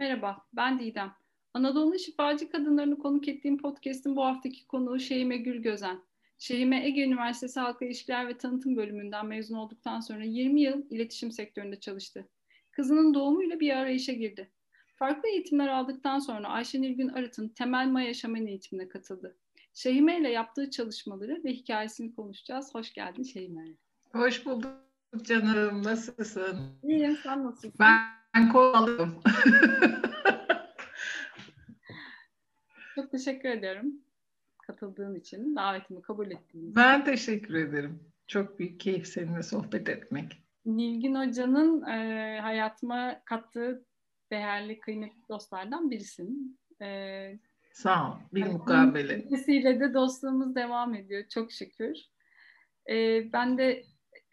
Merhaba, ben Didem. Anadolu'nun şifacı kadınlarını konuk ettiğim podcast'in bu haftaki konuğu Şehime Gül Gözen. Şehime Ege Üniversitesi Halkla İlişkiler ve Tanıtım bölümünden mezun olduktan sonra 20 yıl iletişim sektöründe çalıştı. Kızının doğumuyla bir arayışa girdi. Farklı eğitimler aldıktan sonra Ayşe Nilgün Arıt'ın Temel Maya Şaman eğitimine katıldı. Şehime ile yaptığı çalışmaları ve hikayesini konuşacağız. Hoş geldin Şehime. Hoş bulduk canım. Nasılsın? İyiyim, sen nasılsın? Ben kovalım. Çok teşekkür ederim katıldığın için, davetimi kabul ettiğin için. Ben teşekkür ederim. Çok büyük keyif seninle sohbet etmek. Nilgün Hoca'nın e, hayatıma kattığı değerli, kıymetli dostlardan birisin. E, Sağ ol. Bir yani mukabele. Kendisiyle de dostluğumuz devam ediyor çok şükür. E, ben de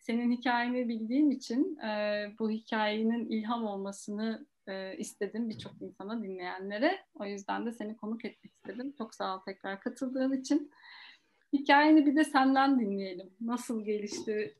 senin hikayeni bildiğim için e, bu hikayenin ilham olmasını e, istedim birçok insana dinleyenlere. O yüzden de seni konuk etmek istedim. Çok sağ ol tekrar katıldığın için. Hikayeni bir de senden dinleyelim. Nasıl gelişti?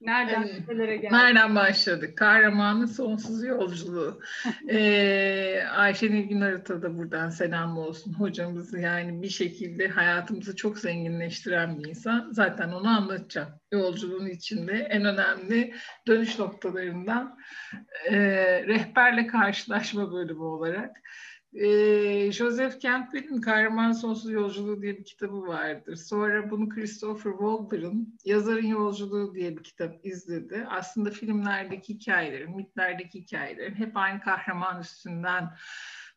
Nereden evet. nerelere geldi? Nereden başladık? Kahramanın sonsuz yolculuğu. ee, Ayşe Nilgün Arıt'a da buradan selam olsun. Hocamız yani bir şekilde hayatımızı çok zenginleştiren bir insan. Zaten onu anlatacağım. Yolculuğun içinde en önemli dönüş noktalarından e, rehberle karşılaşma bölümü olarak e, Joseph Campbell'in Kahraman Sonsuz Yolculuğu diye bir kitabı vardır. Sonra bunu Christopher Waldber'ın Yazarın Yolculuğu diye bir kitap izledi. Aslında filmlerdeki hikayelerin, mitlerdeki hikayelerin hep aynı kahraman üstünden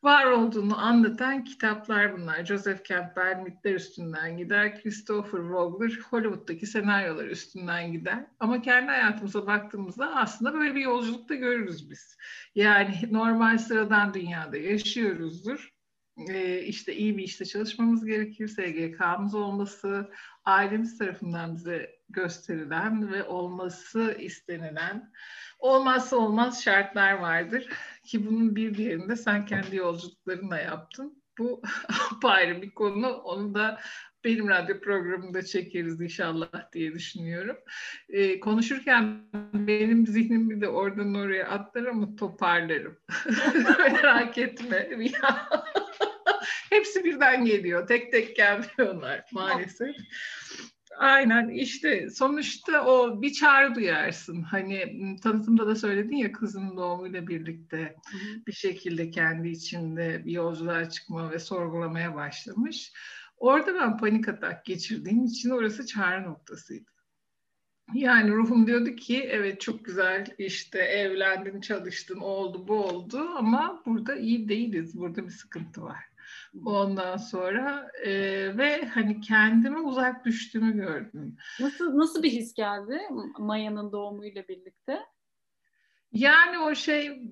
var olduğunu anlatan kitaplar bunlar. Joseph Campbell mitler üstünden gider. Christopher Vogler Hollywood'daki senaryolar üstünden gider. Ama kendi hayatımıza baktığımızda aslında böyle bir yolculukta görürüz biz. Yani normal sıradan dünyada yaşıyoruzdur. Ee, işte iyi bir işte çalışmamız gerekir, SGK'mız olması, ailemiz tarafından bize gösterilen ve olması istenilen olmazsa olmaz şartlar vardır. Ki bunun bir diğerinde sen kendi yolculuklarınla yaptın. Bu ayrı bir konu. Onu da benim radyo programında çekeriz inşallah diye düşünüyorum. Ee, konuşurken benim zihnim bir de oradan oraya atlar ama toparlarım. Merak etme. Hepsi birden geliyor. Tek tek gelmiyorlar maalesef. Aynen işte sonuçta o bir çağrı duyarsın. Hani tanıtımda da söyledin ya kızın doğumuyla birlikte bir şekilde kendi içinde bir yolculuğa çıkma ve sorgulamaya başlamış. Orada ben panik atak geçirdiğim için orası çağrı noktasıydı. Yani ruhum diyordu ki evet çok güzel işte evlendin, çalıştın, oldu bu oldu ama burada iyi değiliz. Burada bir sıkıntı var. Ondan sonra e, ve hani kendime uzak düştüğümü gördüm. Nasıl nasıl bir his geldi Maya'nın doğumuyla birlikte? Yani o şey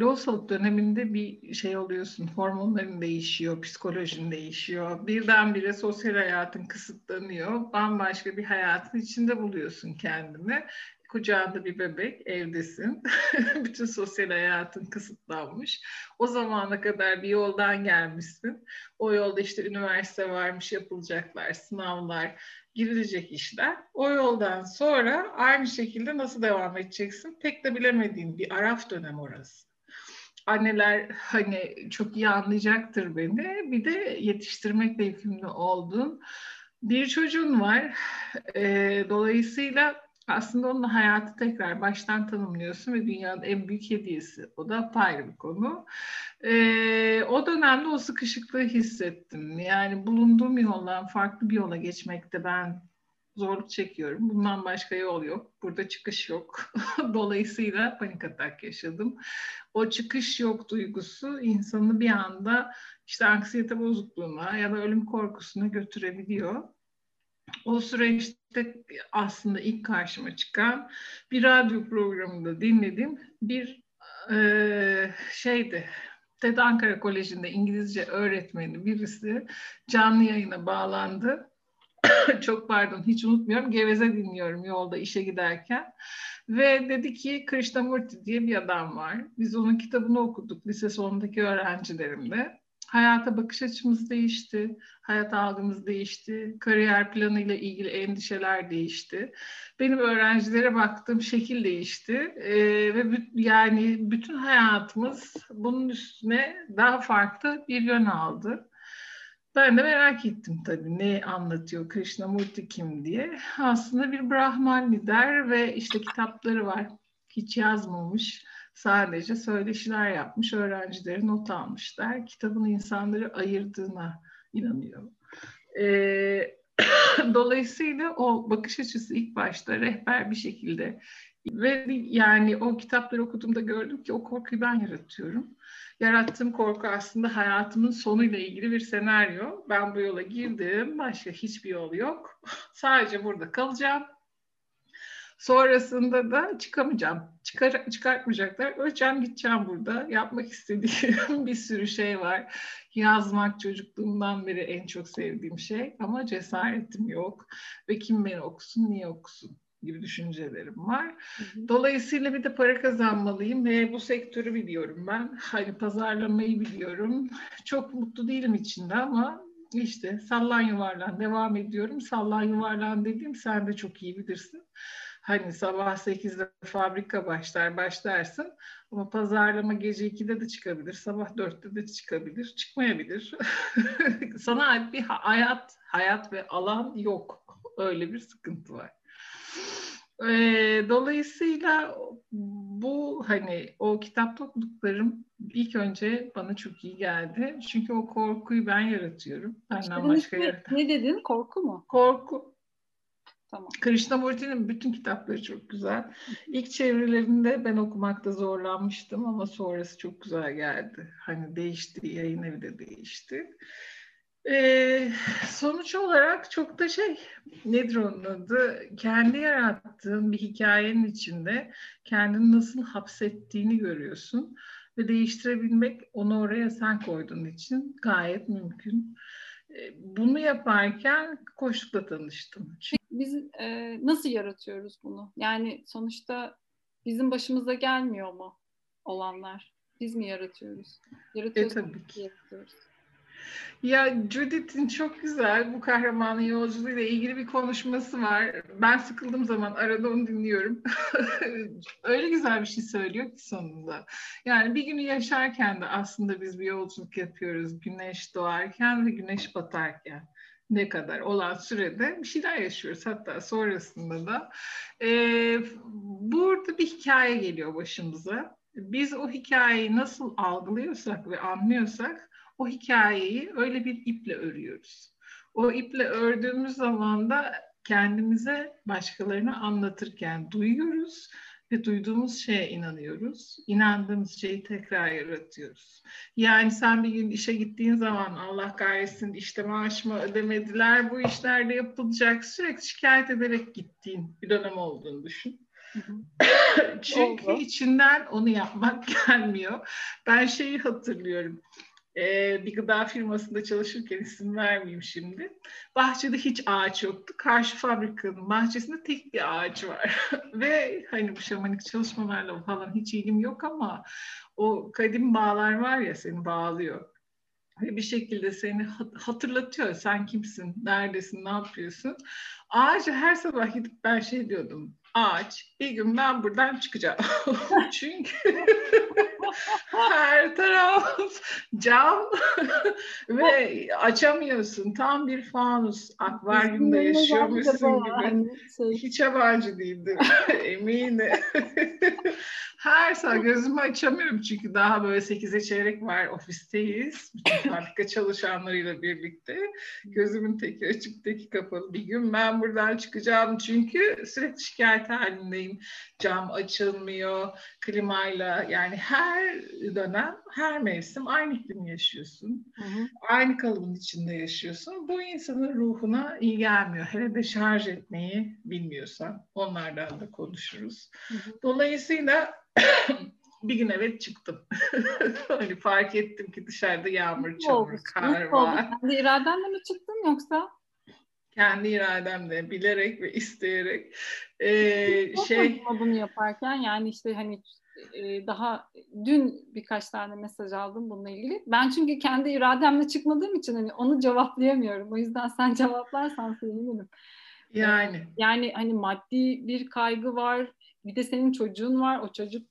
lohusalık döneminde bir şey oluyorsun. Hormonların değişiyor, psikolojin değişiyor. Birdenbire sosyal hayatın kısıtlanıyor. Bambaşka bir hayatın içinde buluyorsun kendini kucağında bir bebek, evdesin. Bütün sosyal hayatın kısıtlanmış. O zamana kadar bir yoldan gelmişsin. O yolda işte üniversite varmış, yapılacaklar, sınavlar, girilecek işler. O yoldan sonra aynı şekilde nasıl devam edeceksin? Pek de bilemediğin bir araf dönem orası anneler hani çok iyi anlayacaktır beni. Bir de yetiştirmekle yükümlü olduğun bir çocuğun var. E, dolayısıyla aslında onun hayatı tekrar baştan tanımlıyorsun ve dünyanın en büyük hediyesi. O da ayrı bir konu. Ee, o dönemde o sıkışıklığı hissettim. Yani bulunduğum yoldan farklı bir yola geçmekte ben zorluk çekiyorum. Bundan başka yol yok. Burada çıkış yok. Dolayısıyla panik atak yaşadım. O çıkış yok duygusu insanı bir anda işte anksiyete bozukluğuna ya da ölüm korkusuna götürebiliyor. O süreçte aslında ilk karşıma çıkan bir radyo programında dinledim. Bir e, şeydi, TED Ankara Koleji'nde İngilizce öğretmeni birisi canlı yayına bağlandı. Çok pardon hiç unutmuyorum. Geveze dinliyorum yolda işe giderken. Ve dedi ki Krishnamurti diye bir adam var. Biz onun kitabını okuduk lise sonundaki öğrencilerimle. Hayata bakış açımız değişti, hayat algımız değişti, kariyer planı ile ilgili endişeler değişti. Benim öğrencilere baktığım şekil değişti ee, ve yani bütün hayatımız bunun üstüne daha farklı bir yön aldı. Ben de merak ettim tabii ne anlatıyor Krishnamurti kim diye. Aslında bir Brahman lider ve işte kitapları var. Hiç yazmamış Sadece söyleşiler yapmış, öğrencileri not almışlar. Kitabın insanları ayırdığına inanıyor. Ee, dolayısıyla o bakış açısı ilk başta rehber bir şekilde ve yani o kitapları okuduğumda gördüm ki o korkuyu ben yaratıyorum. Yarattığım korku aslında hayatımın sonuyla ilgili bir senaryo. Ben bu yola girdim, başka hiçbir yol yok. Sadece burada kalacağım Sonrasında da çıkamayacağım. Çıkar, çıkartmayacaklar. Öleceğim gideceğim burada. Yapmak istediğim bir sürü şey var. Yazmak çocukluğumdan beri en çok sevdiğim şey. Ama cesaretim yok. Ve kim beni okusun, niye okusun? gibi düşüncelerim var. Dolayısıyla bir de para kazanmalıyım ve bu sektörü biliyorum ben. Hani pazarlamayı biliyorum. Çok mutlu değilim içinde ama işte sallan yuvarlan devam ediyorum. Sallan yuvarlan dediğim sen de çok iyi bilirsin. Hani sabah 8'de fabrika başlar başlarsın ama pazarlama gece 2'de de çıkabilir, sabah 4'te de çıkabilir, çıkmayabilir. Sana ait bir hayat, hayat ve alan yok. Öyle bir sıkıntı var. E, dolayısıyla bu hani o kitapta okuduklarım ilk önce bana çok iyi geldi. Çünkü o korkuyu ben yaratıyorum. Benden başka ne, ne dedin? Korku mu? Korku. Tamam. Krishnamurti'nin bütün kitapları çok güzel. İlk çevirilerinde ben okumakta zorlanmıştım ama sonrası çok güzel geldi. Hani değişti, yayın evi de değişti. Ee, sonuç olarak çok da şey, nedir onun adı? Kendi yarattığın bir hikayenin içinde kendini nasıl hapsettiğini görüyorsun. Ve değiştirebilmek onu oraya sen koyduğun için gayet mümkün. Bunu yaparken koşukla tanıştım. Çünkü biz e, nasıl yaratıyoruz bunu? Yani sonuçta bizim başımıza gelmiyor mu olanlar? Biz mi yaratıyoruz? Yaratıyoruz. E, tabii ki. Yaratıyoruz. Ya Judith'in çok güzel bu kahramanın yolculuğuyla ilgili bir konuşması var. Ben sıkıldığım zaman arada onu dinliyorum. Öyle güzel bir şey söylüyor ki sonunda. Yani bir günü yaşarken de aslında biz bir yolculuk yapıyoruz. Güneş doğarken ve güneş batarken ne kadar olan sürede bir şeyler yaşıyoruz. Hatta sonrasında da e, burada bir hikaye geliyor başımıza. Biz o hikayeyi nasıl algılıyorsak ve anlıyorsak o hikayeyi öyle bir iple örüyoruz. O iple ördüğümüz zaman da kendimize başkalarına anlatırken duyuyoruz ve duyduğumuz şeye inanıyoruz. İnandığımız şeyi tekrar yaratıyoruz. Yani sen bir gün işe gittiğin zaman Allah kahretsin işte maaşımı ödemediler, bu işlerde yapılacak sürekli şikayet ederek gittiğin bir dönem olduğunu düşün. Çünkü Oldu. içinden onu yapmak gelmiyor. Ben şeyi hatırlıyorum e, bir gıda firmasında çalışırken isim vermeyeyim şimdi. Bahçede hiç ağaç yoktu. Karşı fabrikanın bahçesinde tek bir ağaç var. Ve hani bu şamanik çalışmalarla falan hiç ilgim yok ama o kadim bağlar var ya seni bağlıyor. Ve bir şekilde seni hatırlatıyor. Sen kimsin, neredesin, ne yapıyorsun? Ağaca her sabah gidip ben şey diyordum. Ağaç, bir gün ben buradan çıkacağım. Çünkü her taraf cam ve açamıyorsun. Tam bir fanus. Akvaryumda yaşıyormuşsun gibi. Şey. Hiç yabancı değildim. Eminim. Her saat gözümü açamıyorum çünkü daha böyle 8'e çeyrek var ofisteyiz. Bütün fabrika çalışanlarıyla birlikte. Gözümün teki açık teki kapalı. Bir gün ben buradan çıkacağım çünkü sürekli şikayet halindeyim. Cam açılmıyor, klimayla yani her dönem, her mevsim aynı iklimi yaşıyorsun. Hı hı. Aynı kalıbın içinde yaşıyorsun. Bu insanın ruhuna iyi gelmiyor. Hele de şarj etmeyi bilmiyorsan onlardan da konuşuruz. Hı hı. Dolayısıyla bir gün evet çıktım. hani fark ettim ki dışarıda yağmur, çamur, kar var. Kendi iradenle mi çıktın yoksa? Kendi irademle, bilerek ve isteyerek. Ee, şey. bunu yaparken yani işte hani e, daha dün birkaç tane mesaj aldım bununla ilgili. Ben çünkü kendi irademle çıkmadığım için hani onu cevaplayamıyorum. O yüzden sen cevaplarsan sevinirim. Yani. Yani hani maddi bir kaygı var. Bir de senin çocuğun var. O çocuk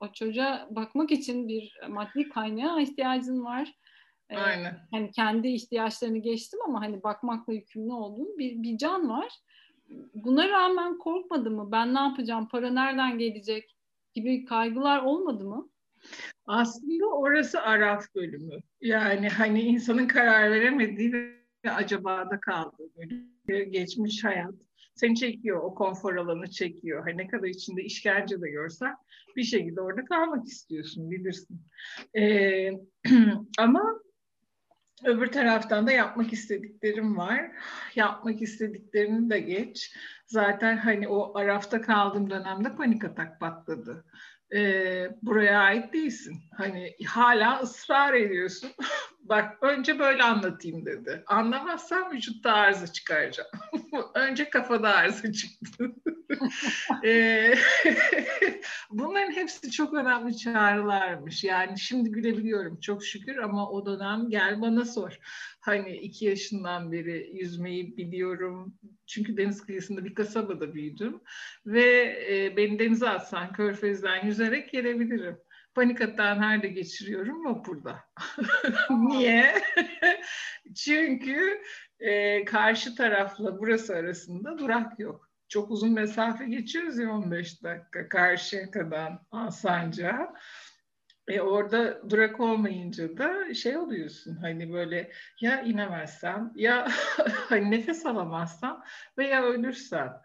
o çocuğa bakmak için bir maddi kaynağa ihtiyacın var. Ee, Aynen. Hani kendi ihtiyaçlarını geçtim ama hani bakmakla yükümlü olduğun bir, bir can var. Buna rağmen korkmadı mı? Ben ne yapacağım? Para nereden gelecek? Gibi kaygılar olmadı mı? Aslında orası Araf bölümü. Yani hani insanın karar veremediği ve acaba da kaldığı bölüm. Geçmiş hayat seni çekiyor, o konfor alanı çekiyor. Hani ne kadar içinde işkence de görsen bir şekilde orada kalmak istiyorsun, bilirsin. Ee, ama öbür taraftan da yapmak istediklerim var. Yapmak istediklerini de geç. Zaten hani o arafta kaldığım dönemde panik atak patladı e, buraya ait değilsin. Hani hala ısrar ediyorsun. Bak önce böyle anlatayım dedi. Anlamazsam vücutta arıza çıkaracağım. önce kafada arıza çıktı. e, bunların hepsi çok önemli çağrılarmış. Yani şimdi gülebiliyorum çok şükür ama o dönem gel bana sor. Hani iki yaşından beri yüzmeyi biliyorum. Çünkü deniz kıyısında bir kasabada büyüdüm. Ve e, beni denize atsan körfezden yüzerek gelebilirim. Panik atağı nerede geçiriyorum? Vapurda. Niye? Çünkü e, karşı tarafla burası arasında durak yok. Çok uzun mesafe geçiyoruz ya 15 dakika karşıya kadar Alsancak'a. E orada durak olmayınca da şey oluyorsun hani böyle ya inemezsem ya hani nefes alamazsam veya ölürsem.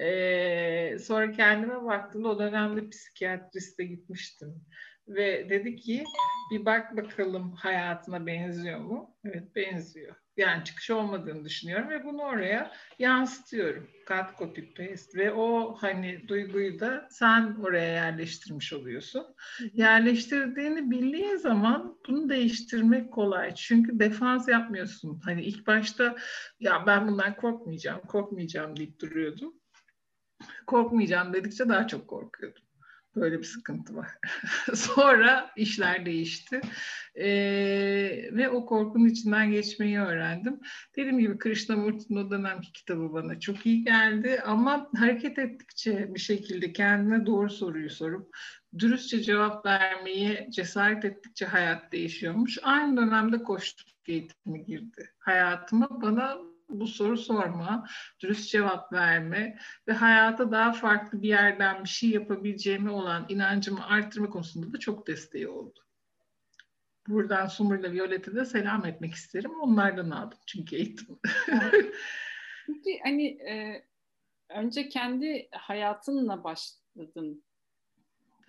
E, sonra kendime baktım o dönemde psikiyatriste gitmiştim. Ve dedi ki bir bak bakalım hayatına benziyor mu? Evet benziyor yani çıkış olmadığını düşünüyorum ve bunu oraya yansıtıyorum. Cut, copy, paste ve o hani duyguyu da sen oraya yerleştirmiş oluyorsun. Yerleştirdiğini bildiğin zaman bunu değiştirmek kolay. Çünkü defans yapmıyorsun. Hani ilk başta ya ben bundan korkmayacağım, korkmayacağım deyip duruyordum. Korkmayacağım dedikçe daha çok korkuyordum. Böyle bir sıkıntı var. Sonra işler değişti. Ee, ve o korkunun içinden geçmeyi öğrendim. Dediğim gibi Krishnamurti'nin o dönemki kitabı bana çok iyi geldi. Ama hareket ettikçe bir şekilde kendine doğru soruyu sorup dürüstçe cevap vermeyi cesaret ettikçe hayat değişiyormuş. Aynı dönemde koştuk eğitimi girdi. Hayatıma bana bu soru sorma, dürüst cevap verme ve hayata daha farklı bir yerden bir şey yapabileceğime olan inancımı arttırma konusunda da çok desteği oldu. Buradan Sumur ile Violet'e de selam etmek isterim. Onlardan aldım çünkü eğitim. Peki hani e, önce kendi hayatınla başladın.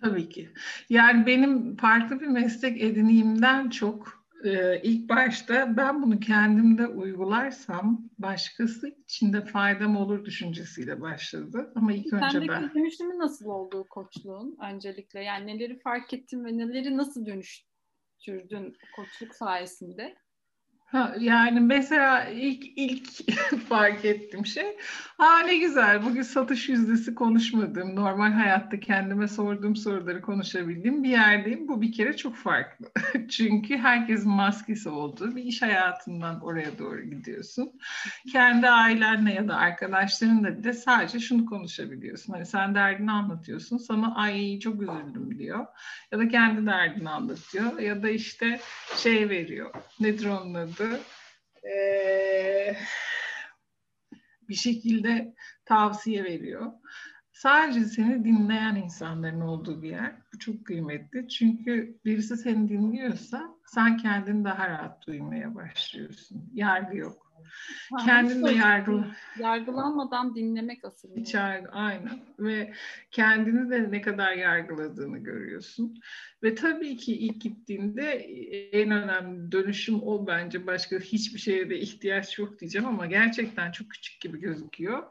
Tabii ki. Yani benim farklı bir meslek edineyimden çok e, ilk başta ben bunu kendimde uygularsam başkası için de faydam olur düşüncesiyle başladı. Ama ilk Sendeki önce ben... Sendeki dönüşümü nasıl oldu koçluğun öncelikle? Yani neleri fark ettin ve neleri nasıl dönüştürdün koçluk sayesinde? Ha, yani mesela ilk ilk fark ettiğim şey, ha ne güzel bugün satış yüzdesi konuşmadığım, normal hayatta kendime sorduğum soruları konuşabildiğim bir yerdeyim. Bu bir kere çok farklı. Çünkü herkesin maskesi olduğu bir iş hayatından oraya doğru gidiyorsun. Kendi ailenle ya da arkadaşlarınla bir de sadece şunu konuşabiliyorsun. Hani sen derdini anlatıyorsun, sana ay çok üzüldüm diyor. Ya da kendi derdini anlatıyor ya da işte şey veriyor. Nedir onun adı? Olması e, bir şekilde tavsiye veriyor. Sadece seni dinleyen insanların olduğu bir yer. Bu çok kıymetli. Çünkü birisi seni dinliyorsa sen kendini daha rahat duymaya başlıyorsun. Yargı yok. Kendini de yargıla. Yargılanmadan dinlemek asıl. Hiç yargı, aynen. Ve kendini de ne kadar yargıladığını görüyorsun. Ve tabii ki ilk gittiğinde en önemli dönüşüm o bence. Başka hiçbir şeye de ihtiyaç yok diyeceğim ama gerçekten çok küçük gibi gözüküyor.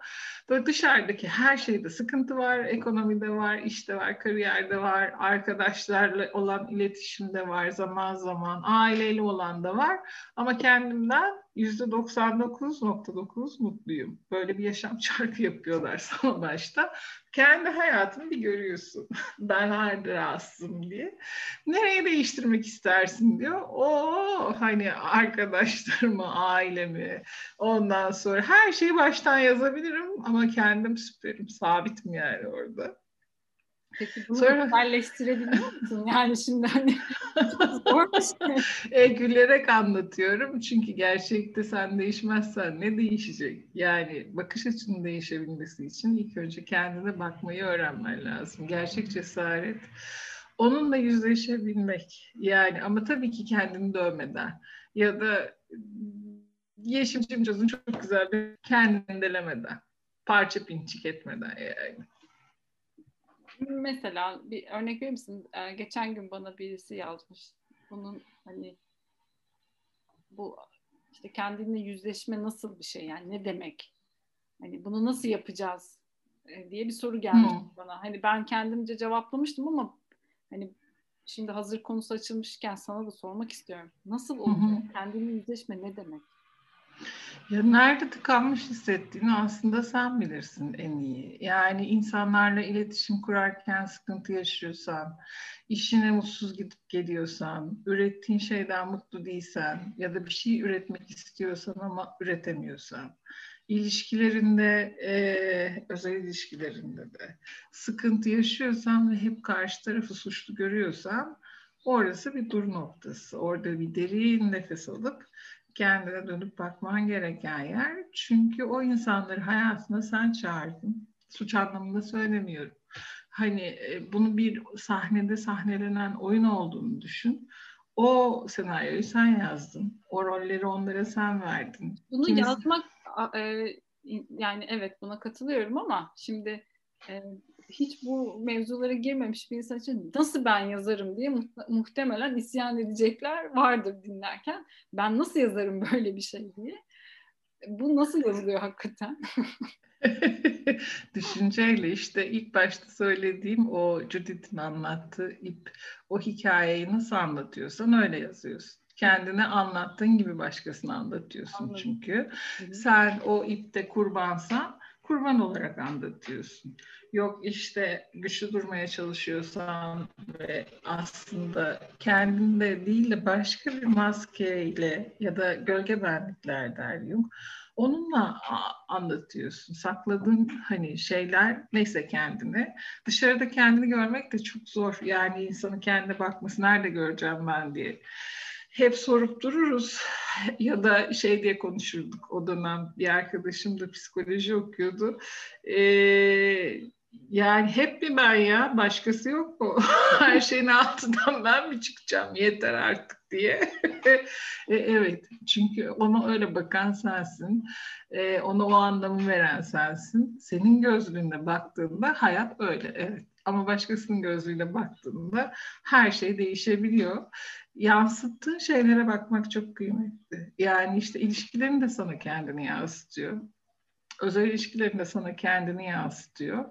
Böyle dışarıdaki her şeyde sıkıntı var. Ekonomide var, işte var, kariyerde var, arkadaşlarla olan iletişimde var zaman zaman, aileyle olan da var. Ama kendimden %99.9 mutluyum. Böyle bir yaşam çarkı yapıyorlar sana başta. Kendi hayatını bir görüyorsun. ben nerede rahatsızım diye. Nereye değiştirmek istersin diyor. O hani arkadaşlarımı, ailemi, ondan sonra her şeyi baştan yazabilirim ama kendim süperim. Sabitim yani orada. Peki bunu Sonra... yerleştirebiliyor musun? Yani şimdi hani zor bir şey. E, gülerek anlatıyorum. Çünkü gerçekte sen değişmezsen ne değişecek? Yani bakış açının değişebilmesi için ilk önce kendine bakmayı öğrenmen lazım. Gerçek cesaret onunla yüzleşebilmek. Yani ama tabii ki kendini dövmeden ya da Yeşim Cimcoz'un çok güzel bir kendini delemeden, parça pinçik etmeden yani. Mesela bir örnek verir misin? Ee, geçen gün bana birisi yazmış. Bunun hani bu işte kendinle yüzleşme nasıl bir şey yani ne demek? Hani bunu nasıl yapacağız e, diye bir soru gelmiş hmm. bana. Hani ben kendimce cevaplamıştım ama hani şimdi hazır konusu açılmışken sana da sormak istiyorum. Nasıl? Hmm. Kendinle yüzleşme ne demek? Ya nerede tıkanmış hissettiğini aslında sen bilirsin en iyi. Yani insanlarla iletişim kurarken sıkıntı yaşıyorsan, işine mutsuz gidip geliyorsan, ürettiğin şeyden mutlu değilsen ya da bir şey üretmek istiyorsan ama üretemiyorsan, ilişkilerinde, e, özel ilişkilerinde de sıkıntı yaşıyorsan ve hep karşı tarafı suçlu görüyorsan orası bir dur noktası. Orada bir derin nefes alıp kendine dönüp bakman gereken yer. Çünkü o insanları hayatına sen çağırdın. Suç anlamında söylemiyorum. Hani e, bunu bir sahnede sahnelenen oyun olduğunu düşün. O senaryoyu sen yazdın. O rolleri onlara sen verdin. Bunu Kimisi... yazmak e, yani evet buna katılıyorum ama şimdi e, hiç bu mevzulara girmemiş bir insan için nasıl ben yazarım diye muhtemelen isyan edecekler vardır dinlerken. Ben nasıl yazarım böyle bir şey diye. Bu nasıl yazılıyor hakikaten? Düşünceyle işte ilk başta söylediğim o Judith'in anlattığı ip, o hikayeyi nasıl anlatıyorsan öyle yazıyorsun. Kendine anlattığın gibi başkasına anlatıyorsun Anladım. çünkü. Hı-hı. Sen o ipte kurbansan kurban olarak anlatıyorsun. Yok işte güçlü durmaya çalışıyorsan ve aslında kendinde değil de başka bir maskeyle ya da gölge benlikler der Jung. Onunla anlatıyorsun. Sakladığın hani şeyler neyse kendini. Dışarıda kendini görmek de çok zor. Yani insanın kendine bakması nerede göreceğim ben diye hep sorup dururuz ya da şey diye konuşurduk o dönem bir arkadaşım da psikoloji okuyordu. Ee, yani hep bir ben ya başkası yok mu? Her şeyin altından ben mi çıkacağım yeter artık diye. e, evet çünkü ona öyle bakan sensin. E, ona o anlamı veren sensin. Senin gözlüğünde baktığında hayat öyle evet. Ama başkasının gözlüğüyle baktığında her şey değişebiliyor yansıttığın şeylere bakmak çok kıymetli. Yani işte ilişkilerin de sana kendini yansıtıyor. Özel ilişkilerin de sana kendini yansıtıyor.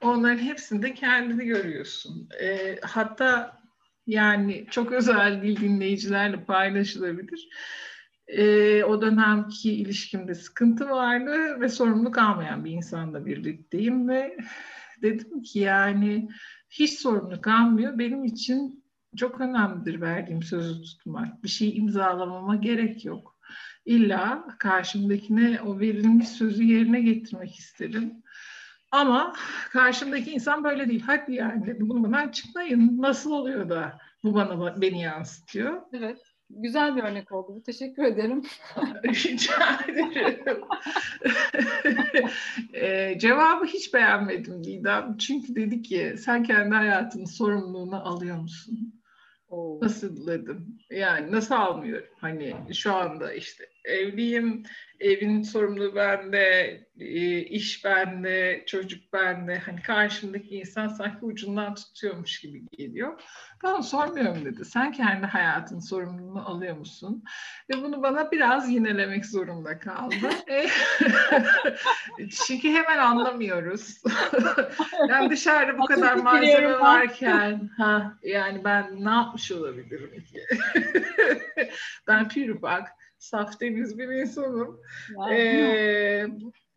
Onların hepsinde kendini görüyorsun. E, hatta yani çok özel değil dinleyicilerle paylaşılabilir. E, o dönemki ilişkimde sıkıntı vardı ve sorumluluk almayan bir insanla birlikteyim ve dedim ki yani hiç sorumluluk almıyor. Benim için çok önemlidir verdiğim sözü tutmak. Bir şey imzalamama gerek yok. İlla karşımdakine o verilmiş sözü yerine getirmek isterim. Ama karşımdaki insan böyle değil. Hadi yani bunu bana açıklayın. Nasıl oluyor da bu bana beni yansıtıyor? Evet. Güzel bir örnek oldu. Teşekkür ederim. Rica ederim. ee, cevabı hiç beğenmedim Didem. Çünkü dedi ki sen kendi hayatının sorumluluğunu alıyor musun? Oo. Nasıl dedim? Yani nasıl almıyorum? Hani şu anda işte evliyim, evin sorumluluğu bende, e, iş bende, çocuk bende. Hani karşımdaki insan sanki ucundan tutuyormuş gibi geliyor. Ben sormuyorum dedi. Sen kendi hayatın sorumluluğunu alıyor musun? Ve bunu bana biraz yinelemek zorunda kaldı. E, çünkü hemen anlamıyoruz. yani dışarıda bu kadar malzeme varken ha, yani ben ne yapmış olabilirim ki? ben pür bak saf temiz bir insanım. Ee,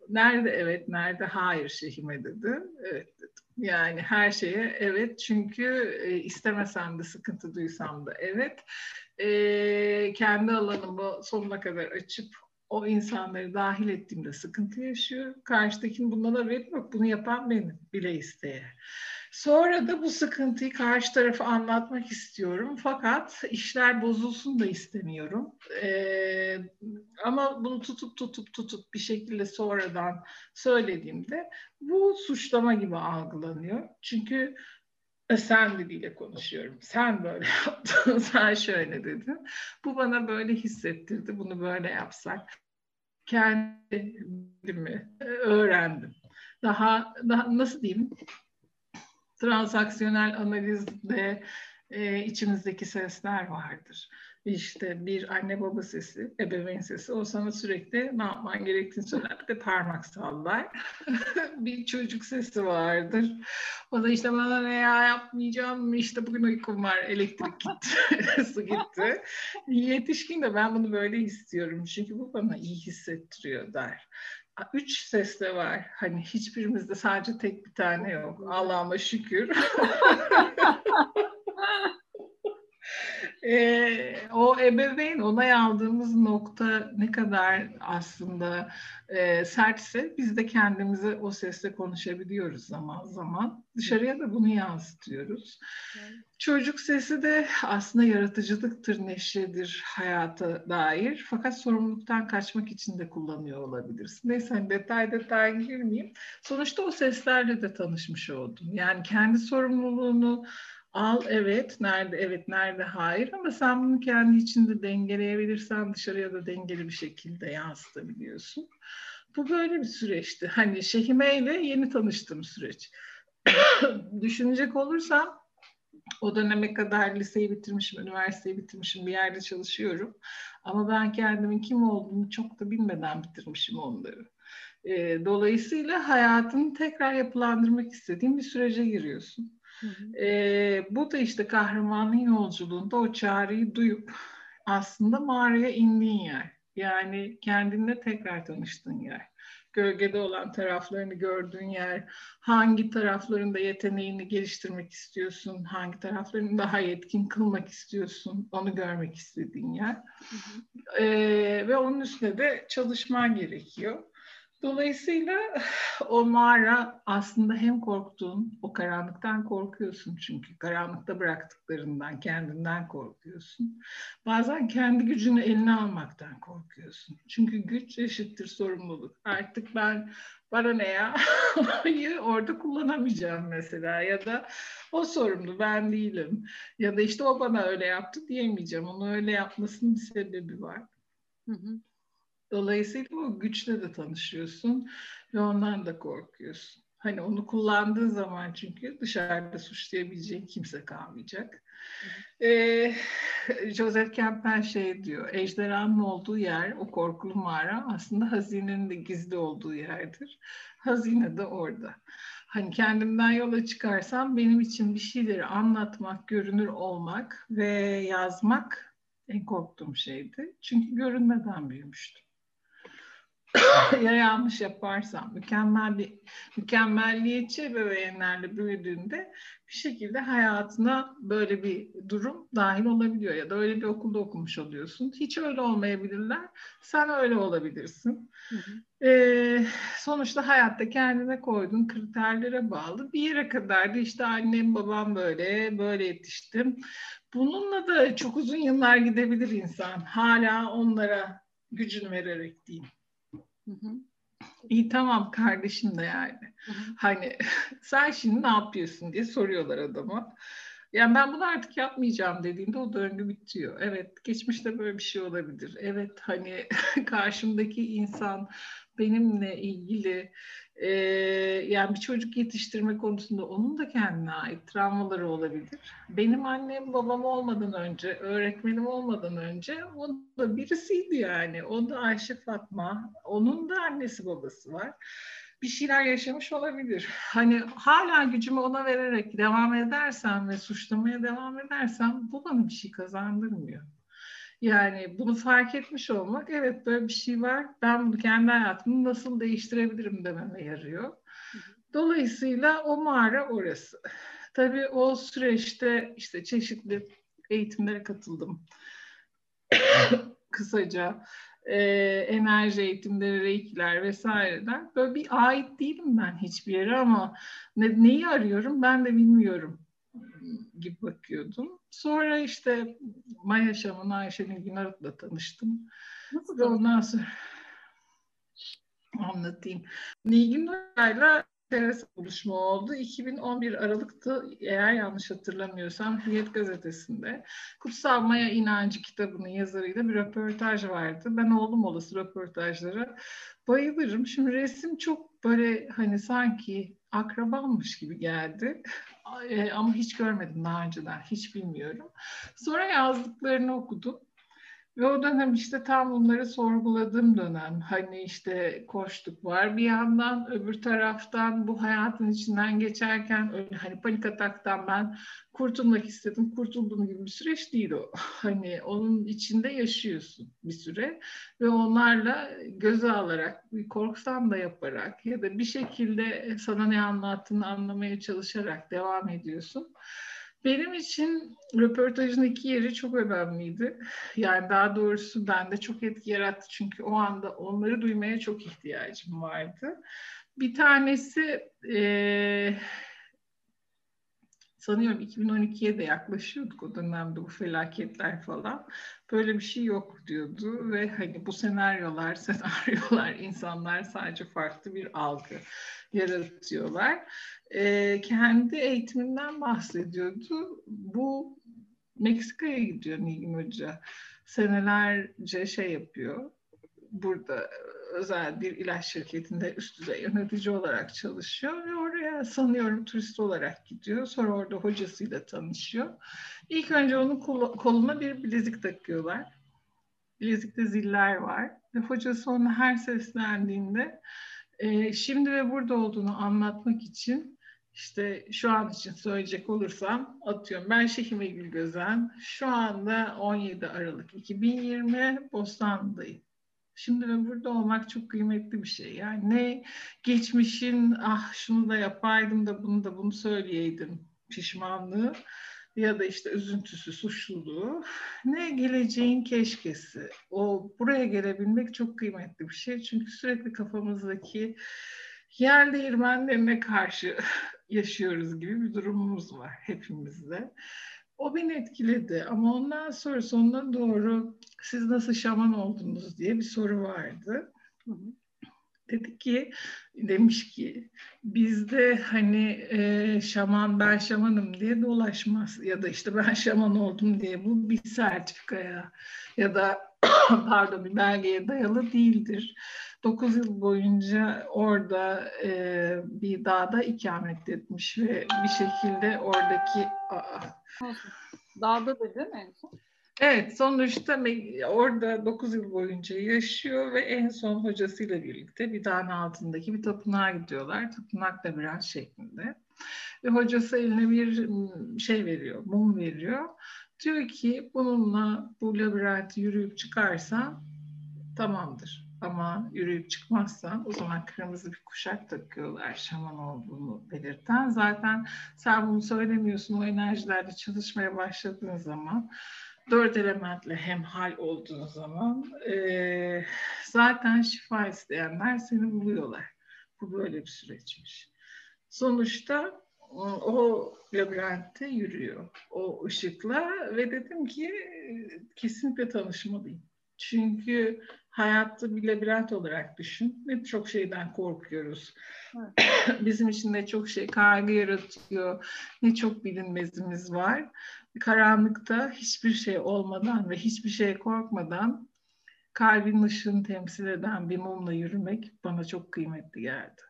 nerede evet, nerede hayır Şehime dedi. Evet dedim. Yani her şeye evet çünkü e, istemesem de sıkıntı duysam da evet. E, kendi alanımı sonuna kadar açıp o insanları dahil ettiğimde sıkıntı yaşıyor. Karşıdakinin bundan haberi yok. Bunu yapan benim bile isteye. Sonra da bu sıkıntıyı karşı tarafa anlatmak istiyorum. Fakat işler bozulsun da istemiyorum. Ee, ama bunu tutup tutup tutup bir şekilde sonradan söylediğimde bu suçlama gibi algılanıyor. Çünkü e, sen diliyle konuşuyorum. Sen böyle yaptın, sen şöyle dedin. Bu bana böyle hissettirdi. Bunu böyle yapsak kendimi öğrendim. Daha, daha nasıl diyeyim? Transaksiyonel analizde e, içimizdeki sesler vardır işte bir anne baba sesi, ebeveyn sesi o sana sürekli ne yapman gerektiğini söyler. Bir de parmak sallar. bir çocuk sesi vardır. O da işte bana ne ya yapmayacağım işte bugün uykum var elektrik gitti, su gitti. Yetişkin de ben bunu böyle istiyorum çünkü bu bana iyi hissettiriyor der. Üç ses de var. Hani hiçbirimizde sadece tek bir tane yok. Allah'ıma şükür. e, o ebeveyn onay aldığımız nokta ne kadar aslında e, sertse biz de kendimize o sesle konuşabiliyoruz zaman zaman. Dışarıya da bunu yansıtıyoruz. Evet. Çocuk sesi de aslında yaratıcılıktır, neşedir hayata dair. Fakat sorumluluktan kaçmak için de kullanıyor olabilirsin. Neyse hani detay detay girmeyeyim. Sonuçta o seslerle de tanışmış oldum. Yani kendi sorumluluğunu Al evet, nerede evet, nerede hayır ama sen bunu kendi içinde dengeleyebilirsen dışarıya da dengeli bir şekilde yansıtabiliyorsun. Bu böyle bir süreçti. Hani Şehime ile yeni tanıştığım süreç. Düşünecek olursam o döneme kadar liseyi bitirmişim, üniversiteyi bitirmişim, bir yerde çalışıyorum. Ama ben kendimin kim olduğunu çok da bilmeden bitirmişim onları. E, dolayısıyla hayatını tekrar yapılandırmak istediğim bir sürece giriyorsun. E, bu da işte kahramanın yolculuğunda o çağrıyı duyup aslında mağaraya indiğin yer. Yani kendinle tekrar tanıştığın yer. Gölgede olan taraflarını gördüğün yer. Hangi taraflarında yeteneğini geliştirmek istiyorsun? Hangi taraflarını daha yetkin kılmak istiyorsun? Onu görmek istediğin yer. Hı hı. E, ve onun üstüne de çalışman gerekiyor. Dolayısıyla o mağara aslında hem korktuğun, o karanlıktan korkuyorsun çünkü karanlıkta bıraktıklarından, kendinden korkuyorsun. Bazen kendi gücünü eline almaktan korkuyorsun. Çünkü güç eşittir sorumluluk. Artık ben bana ne ya orada kullanamayacağım mesela ya da o sorumlu ben değilim ya da işte o bana öyle yaptı diyemeyeceğim. Onu öyle yapmasının bir sebebi var. Hı hı. Dolayısıyla o güçle de tanışıyorsun ve ondan da korkuyorsun. Hani onu kullandığın zaman çünkü dışarıda suçlayabileceğin kimse kalmayacak. Ee, Joseph Campbell şey diyor, ejderhanın olduğu yer, o korkulu mağara aslında hazinenin de gizli olduğu yerdir. Hazine de orada. Hani kendimden yola çıkarsam benim için bir şeyleri anlatmak, görünür olmak ve yazmak en korktuğum şeydi. Çünkü görünmeden büyümüştüm. ya yanlış yaparsam mükemmel bir mükemmelliyetçi ebeveynlerle büyüdüğünde bir şekilde hayatına böyle bir durum dahil olabiliyor ya da öyle bir okulda okumuş oluyorsun. Hiç öyle olmayabilirler. Sen öyle olabilirsin. Hı hı. Ee, sonuçta hayatta kendine koyduğun kriterlere bağlı. Bir yere kadar da işte annem babam böyle böyle yetiştim. Bununla da çok uzun yıllar gidebilir insan. Hala onlara gücünü vererek diyeyim. Hı hı. İyi tamam kardeşim de yani. Hı hı. Hani sen şimdi ne yapıyorsun diye soruyorlar adama. Yani ben bunu artık yapmayacağım dediğinde o döngü bitiyor. Evet geçmişte böyle bir şey olabilir. Evet hani karşımdaki insan benimle ilgili e, yani bir çocuk yetiştirme konusunda onun da kendine ait travmaları olabilir. Benim annem babam olmadan önce, öğretmenim olmadan önce o da birisiydi yani. O da Ayşe Fatma. Onun da annesi babası var. Bir şeyler yaşamış olabilir. Hani hala gücümü ona vererek devam edersem ve suçlamaya devam edersem bu bana bir şey kazandırmıyor. Yani bunu fark etmiş olmak, evet böyle bir şey var, ben bunu kendi hayatımı nasıl değiştirebilirim dememe yarıyor. Dolayısıyla o mağara orası. Tabii o süreçte işte çeşitli eğitimlere katıldım. Kısaca e, enerji eğitimleri, reikiler vesaireler. Böyle bir ait değilim ben hiçbir yere ama ne, neyi arıyorum ben de bilmiyorum gibi bakıyordum. Sonra işte Maya Şam'ın Ayşe'nin Günarık'la tanıştım. Nasıl Ve ondan sonra anlatayım. Nilgün Hoca'yla enteresan buluşma oldu. 2011 Aralık'tı eğer yanlış hatırlamıyorsam Hürriyet Gazetesi'nde. Kutsal Maya İnancı kitabının yazarıyla bir röportaj vardı. Ben oğlum olası röportajlara bayılırım. Şimdi resim çok böyle hani sanki akrabanmış gibi geldi. Ama hiç görmedim daha önceden, hiç bilmiyorum. Sonra yazdıklarını okudum. Ve o dönem işte tam bunları sorguladığım dönem. Hani işte koştuk var bir yandan, öbür taraftan bu hayatın içinden geçerken öyle hani panik ataktan ben kurtulmak istedim. Kurtulduğum gibi bir süreç değil o. Hani onun içinde yaşıyorsun bir süre ve onlarla göze alarak, bir korksan da yaparak ya da bir şekilde sana ne anlattığını anlamaya çalışarak devam ediyorsun. Benim için röportajın iki yeri çok önemliydi. Yani daha doğrusu bende çok etki yarattı çünkü o anda onları duymaya çok ihtiyacım vardı. Bir tanesi e, sanıyorum 2012'ye de yaklaşıyorduk o dönemde bu felaketler falan. Böyle bir şey yok diyordu ve hani bu senaryolar, senaryolar insanlar sadece farklı bir algı yaratıyorlar. E, kendi eğitiminden bahsediyordu. Bu Meksika'ya gidiyor Nilgün Hoca. Senelerce şey yapıyor. Burada özel bir ilaç şirketinde üst düzey yönetici olarak çalışıyor ve oraya sanıyorum turist olarak gidiyor. Sonra orada hocasıyla tanışıyor. İlk önce onun koluna bir bilezik takıyorlar. Bilezikte ziller var ve hocası ona her seslendiğinde e, şimdi ve burada olduğunu anlatmak için işte şu an için söyleyecek olursam atıyorum ben Şehime Gülgözen şu anda 17 Aralık 2020 Bostanlı'dayım. Şimdi ve burada olmak çok kıymetli bir şey. Yani ne geçmişin ah şunu da yapaydım da bunu da bunu söyleyeydim pişmanlığı ya da işte üzüntüsü, suçluluğu ne geleceğin keşkesi. O buraya gelebilmek çok kıymetli bir şey. Çünkü sürekli kafamızdaki yer değirmenlerine karşı yaşıyoruz gibi bir durumumuz var hepimizde. O beni etkiledi ama ondan sonra sonuna doğru siz nasıl şaman oldunuz diye bir soru vardı. Hı hı. Dedi ki, demiş ki bizde hani e, şaman ben şamanım diye dolaşmaz ya da işte ben şaman oldum diye bu bir sertifikaya ya da pardon bir belgeye dayalı değildir. 9 yıl boyunca orada e, bir dağda ikamet etmiş ve bir şekilde oradaki aa, Dağda da değil mi en son? Evet, sonuçta orada 9 yıl boyunca yaşıyor ve en son hocasıyla birlikte bir dağın altındaki bir tapınağa gidiyorlar. Tapınak labirent şeklinde. Ve hocası eline bir şey veriyor, mum veriyor. Diyor ki bununla bu labirenti yürüyüp çıkarsan tamamdır. Ama yürüyüp çıkmazsan o zaman kırmızı bir kuşak takıyorlar şaman olduğunu belirten. Zaten sen bunu söylemiyorsun o enerjilerle çalışmaya başladığın zaman dört elementle hemhal olduğun zaman e, zaten şifa isteyenler seni buluyorlar. Bu böyle bir süreçmiş. Sonuçta o labirentte yürüyor o ışıkla ve dedim ki kesinlikle tanışmalıyım. Çünkü hayatta bir labirent olarak düşün. Ne çok şeyden korkuyoruz. Evet. Bizim için ne çok şey kaygı yaratıyor, ne çok bilinmezimiz var. Karanlıkta hiçbir şey olmadan ve hiçbir şey korkmadan kalbin ışığını temsil eden bir mumla yürümek bana çok kıymetli geldi.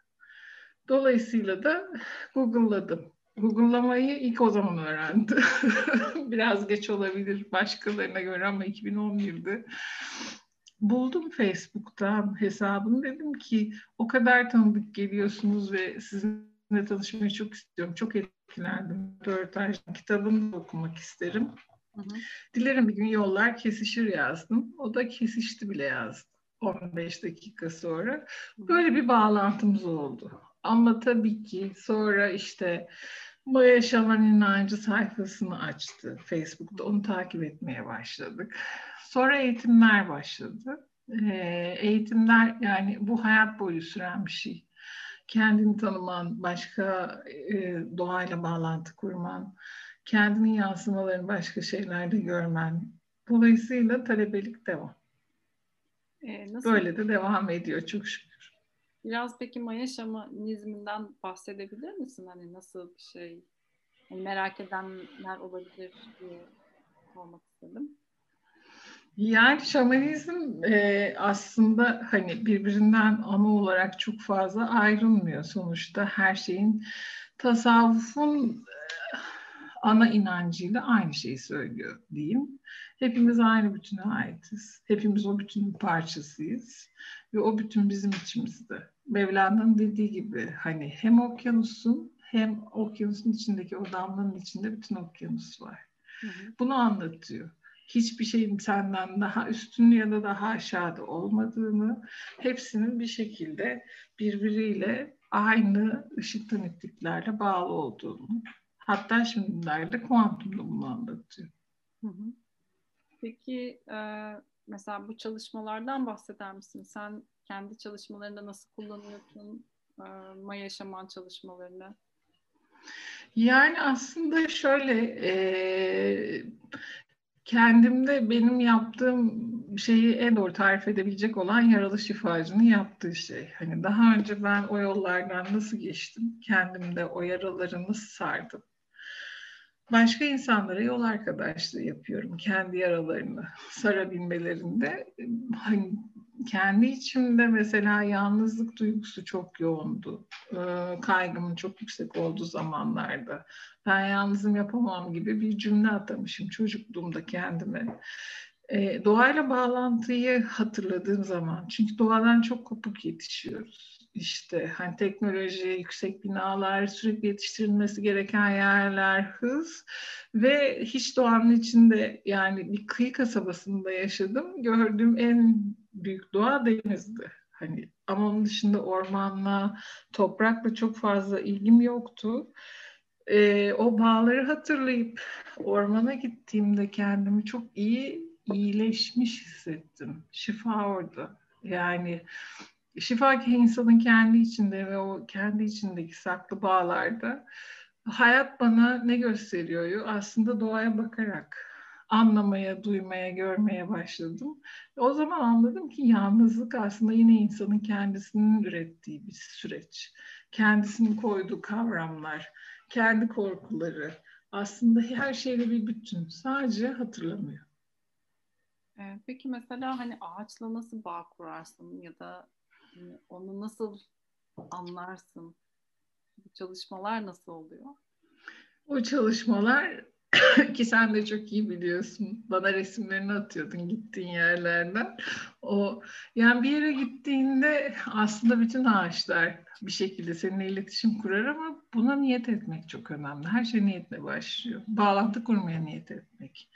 Dolayısıyla da Google'ladım. Google'lamayı ilk o zaman öğrendim. Biraz geç olabilir başkalarına göre ama 2011'de buldum Facebook'tan hesabını dedim ki o kadar tanıdık geliyorsunuz ve sizinle tanışmayı çok istiyorum. Çok etkilendim. Röportaj kitabını da okumak isterim. Hı hı. Dilerim bir gün yollar kesişir yazdım. O da kesişti bile yazdı. 15 dakika sonra. Böyle bir bağlantımız oldu. Ama tabii ki sonra işte Maya Şaman İnancı sayfasını açtı Facebook'ta. Onu takip etmeye başladık. Sonra eğitimler başladı. Ee, eğitimler yani bu hayat boyu süren bir şey. Kendini tanıman, başka e, doğayla bağlantı kurman, kendinin yansımalarını başka şeylerde görmen. Dolayısıyla talebelik devam. Ee, nasıl? Böyle de devam ediyor çok şükür. Biraz peki Maya şamanizminden bahsedebilir misin? Hani nasıl bir şey? Yani merak edenler olabilir diye sormak istedim. Yani şamanizm e, aslında hani birbirinden ana olarak çok fazla ayrılmıyor sonuçta. Her şeyin tasavvufun e, ana inancıyla aynı şeyi söylüyor diyeyim. Hepimiz aynı bütüne aitiz. Hepimiz o bütünün parçasıyız. Ve o bütün bizim içimizde. Mevlana'nın dediği gibi hani hem okyanusun hem okyanusun içindeki o damlanın içinde bütün okyanus var. Hı hı. Bunu anlatıyor. Hiçbir şeyin senden daha üstün ya da daha aşağıda olmadığını, hepsinin bir şekilde birbiriyle aynı ışık tanıklıklarla bağlı olduğunu, hatta şimdilerde kuantum da bunu anlatıyor. Hı hı. Peki e, mesela bu çalışmalardan bahseder misin? Sen kendi çalışmalarında nasıl kullanıyorsun e, Maya Şaman çalışmalarını? Yani aslında şöyle e, kendimde benim yaptığım şeyi en doğru tarif edebilecek olan yaralı şifacının yaptığı şey. Hani daha önce ben o yollardan nasıl geçtim, kendimde o yaraları nasıl sardım, başka insanlara yol arkadaşlığı yapıyorum. Kendi yaralarını sarabilmelerinde. Hani kendi içimde mesela yalnızlık duygusu çok yoğundu. Ee, kaygımın çok yüksek olduğu zamanlarda. Ben yalnızım yapamam gibi bir cümle atamışım çocukluğumda kendime. Ee, doğayla bağlantıyı hatırladığım zaman, çünkü doğadan çok kopuk yetişiyoruz işte hani teknoloji, yüksek binalar, sürekli yetiştirilmesi gereken yerler, hız ve hiç doğanın içinde yani bir kıyı kasabasında yaşadım. Gördüğüm en büyük doğa denizdi. Hani ama onun dışında ormanla, toprakla çok fazla ilgim yoktu. Ee, o bağları hatırlayıp ormana gittiğimde kendimi çok iyi iyileşmiş hissettim. Şifa orada. Yani şifa insanın kendi içinde ve o kendi içindeki saklı bağlarda hayat bana ne gösteriyor? Aslında doğaya bakarak anlamaya, duymaya, görmeye başladım. O zaman anladım ki yalnızlık aslında yine insanın kendisinin ürettiği bir süreç. Kendisinin koyduğu kavramlar, kendi korkuları. Aslında her şeyle bir bütün. Sadece hatırlamıyor. Peki mesela hani ağaçla nasıl bağ kurarsın ya da Hani onu nasıl anlarsın? Bu çalışmalar nasıl oluyor? O çalışmalar ki sen de çok iyi biliyorsun. Bana resimlerini atıyordun gittiğin yerlerden. O yani bir yere gittiğinde aslında bütün ağaçlar bir şekilde seninle iletişim kurar ama buna niyet etmek çok önemli. Her şey niyetle başlıyor. Bağlantı kurmaya niyet etmek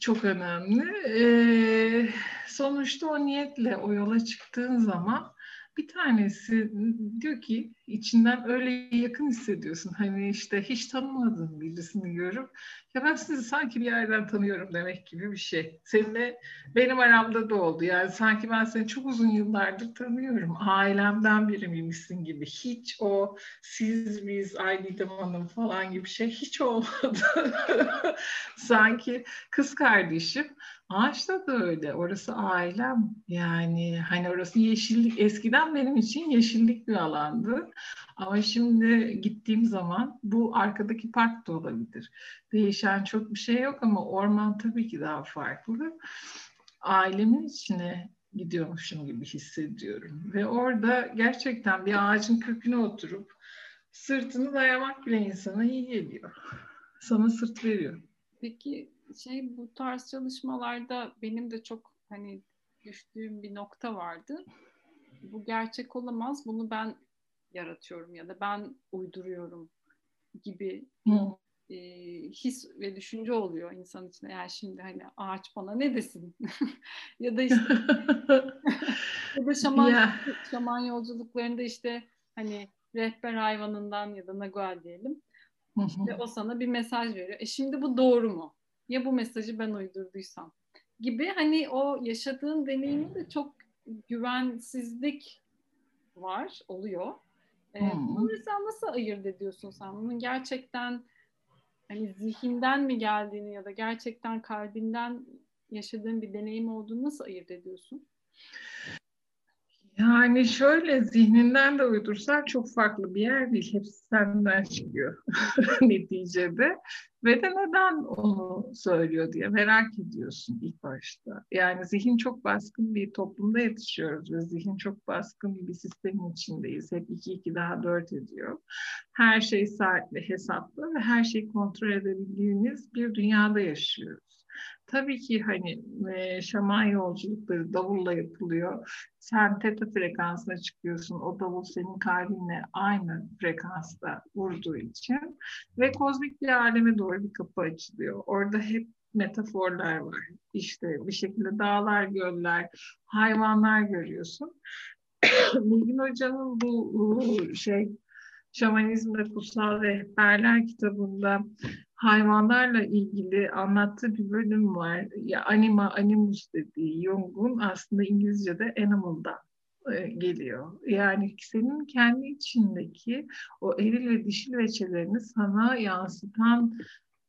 çok önemli. Ee, sonuçta o niyetle o yola çıktığın zaman bir tanesi diyor ki içinden öyle yakın hissediyorsun. Hani işte hiç tanımadığın birisini görüp ya ben sizi sanki bir yerden tanıyorum demek gibi bir şey. Seninle benim aramda da oldu. Yani sanki ben seni çok uzun yıllardır tanıyorum. Ailemden biri miymişsin gibi. Hiç o siz biz Aydidem Hanım falan gibi şey hiç olmadı. sanki kız kardeşim Ağaçta da öyle. Orası ailem. Yani hani orası yeşillik. Eskiden benim için yeşillik bir alandı. Ama şimdi gittiğim zaman bu arkadaki park da olabilir. Değişen çok bir şey yok ama orman tabii ki daha farklı. Ailemin içine gidiyormuşum gibi hissediyorum. Ve orada gerçekten bir ağacın köküne oturup sırtını dayamak bile insana iyi geliyor. Sana sırt veriyor. Peki şey bu tarz çalışmalarda benim de çok hani düştüğüm bir nokta vardı. Bu gerçek olamaz. Bunu ben yaratıyorum ya da ben uyduruyorum gibi bir e, his ve düşünce oluyor insan içinde. Yani şimdi hani ağaç bana ne desin? ya da işte ya da şaman, yeah. şaman yolculuklarında işte hani rehber hayvanından ya da nagual diyelim. İşte o sana bir mesaj veriyor. E şimdi bu doğru mu? Ya bu mesajı ben uydurduysam? Gibi hani o yaşadığın deneyimin de çok güvensizlik var, oluyor. Ee, bunu mesela nasıl ayırt ediyorsun sen? Bunun gerçekten hani zihinden mi geldiğini ya da gerçekten kalbinden yaşadığın bir deneyim olduğunu nasıl ayırt ediyorsun? Yani şöyle zihninden de uydursan çok farklı bir yer değil. Hepsi senden çıkıyor neticede. Ve de neden onu söylüyor diye merak ediyorsun ilk başta. Yani zihin çok baskın bir toplumda yetişiyoruz ve zihin çok baskın bir sistemin içindeyiz. Hep 2 2 daha 4 ediyor. Her şey saatli, hesaplı ve her şeyi kontrol edebildiğimiz bir dünyada yaşıyoruz. Tabii ki hani e, şaman yolculukları davulla yapılıyor. Sen teta frekansına çıkıyorsun. O davul senin kalbinle aynı frekansta vurduğu için ve kozmik bir aleme doğru bir kapı açılıyor. Orada hep metaforlar var. İşte bir şekilde dağlar, göller, hayvanlar görüyorsun. Bilgin Hoca'nın bu şey Şamanizmde Kutsal Rehberler kitabında hayvanlarla ilgili anlattığı bir bölüm var. Ya anima animus dediği Jung'un aslında İngilizce'de animal'dan e, geliyor. Yani senin kendi içindeki o eril ve dişil veçelerini sana yansıtan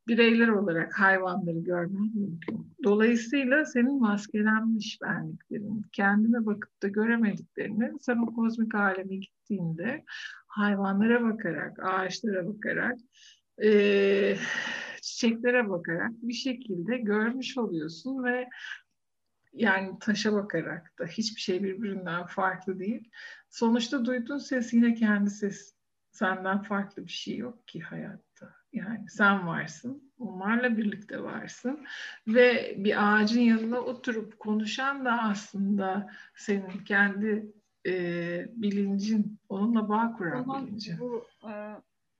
bireyler olarak hayvanları görmen mümkün. Dolayısıyla senin maskelenmiş benliklerin, kendine bakıp da göremediklerini sen o kozmik aleme gittiğinde hayvanlara bakarak, ağaçlara bakarak, e, çiçeklere bakarak bir şekilde görmüş oluyorsun ve yani taşa bakarak da hiçbir şey birbirinden farklı değil. Sonuçta duyduğun ses yine kendi ses. Senden farklı bir şey yok ki hayatta. Yani sen varsın, onlarla birlikte varsın ve bir ağacın yanına oturup konuşan da aslında senin kendi e, bilincin, onunla bağ kuran Ama bilincin. Bu, e,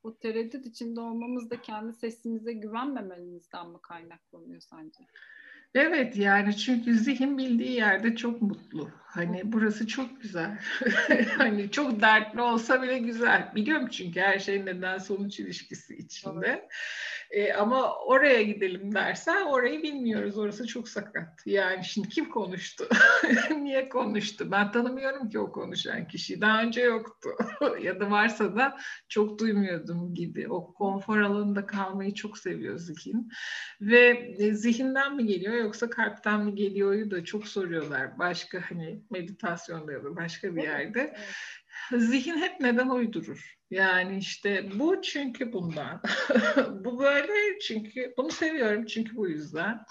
bu tereddüt içinde olmamız da kendi sesimize güvenmememizden mi kaynaklanıyor sence? Evet yani çünkü zihin bildiği yerde çok mutlu. Hani burası çok güzel. hani çok dertli olsa bile güzel. Biliyorum çünkü her şey neden sonuç ilişkisi içinde. Evet. E, ama oraya gidelim dersen orayı bilmiyoruz. Orası çok sakat. Yani şimdi kim konuştu? Niye konuştu? Ben tanımıyorum ki o konuşan kişiyi. Daha önce yoktu. ya da varsa da çok duymuyordum gibi. O konfor alanında kalmayı çok seviyor zihin. Ve e, zihinden mi geliyor yoksa kalpten mi geliyor da çok soruyorlar. Başka hani meditasyonda ya da başka bir yerde. Evet zihin hep neden uydurur. Yani işte bu çünkü bundan. bu böyle çünkü bunu seviyorum çünkü bu yüzden.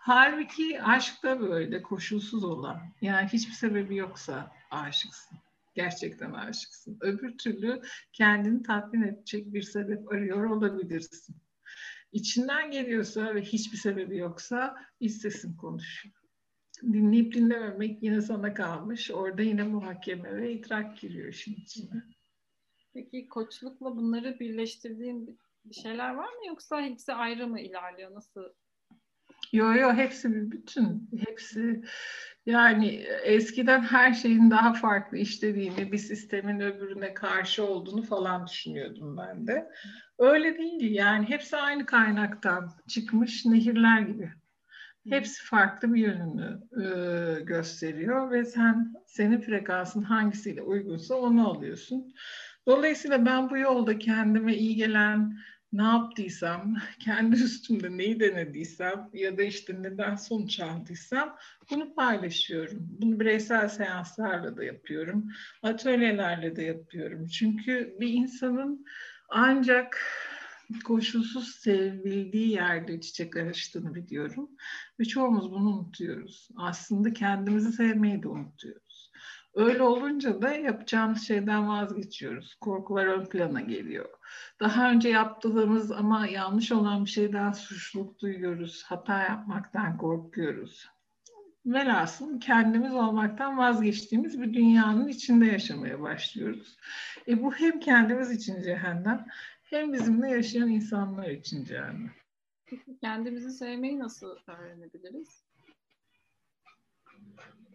Halbuki aşk da böyle koşulsuz olan. Yani hiçbir sebebi yoksa aşıksın. Gerçekten aşıksın. Öbür türlü kendini tatmin edecek bir sebep arıyor olabilirsin. İçinden geliyorsa ve hiçbir sebebi yoksa istesin konuşuyor dinleyip dinlememek yine sana kalmış. Orada yine muhakeme ve idrak giriyor işin içine. Peki koçlukla bunları birleştirdiğin bir şeyler var mı yoksa hepsi ayrı mı ilerliyor? Nasıl? Yo yo hepsi bir bütün. Hepsi yani eskiden her şeyin daha farklı işlediğini, bir sistemin öbürüne karşı olduğunu falan düşünüyordum ben de. Öyle değil yani hepsi aynı kaynaktan çıkmış nehirler gibi. Hepsi farklı bir yönünü e, gösteriyor ve sen senin frekansın hangisiyle uygunsa onu alıyorsun. Dolayısıyla ben bu yolda kendime iyi gelen ne yaptıysam, kendi üstümde neyi denediysem ya da işte neden sonuç aldıysam bunu paylaşıyorum. Bunu bireysel seanslarla da yapıyorum, atölyelerle de yapıyorum. Çünkü bir insanın ancak koşulsuz sevildiği yerde çiçek açtığını biliyorum. Ve çoğumuz bunu unutuyoruz. Aslında kendimizi sevmeyi de unutuyoruz. Öyle olunca da yapacağımız şeyden vazgeçiyoruz. Korkular ön plana geliyor. Daha önce yaptığımız ama yanlış olan bir şeyden suçluluk duyuyoruz. Hata yapmaktan korkuyoruz. Velhasıl kendimiz olmaktan vazgeçtiğimiz bir dünyanın içinde yaşamaya başlıyoruz. E bu hem kendimiz için cehennem hem bizimle yaşayan insanlar için yani. Kendimizi sevmeyi nasıl öğrenebiliriz?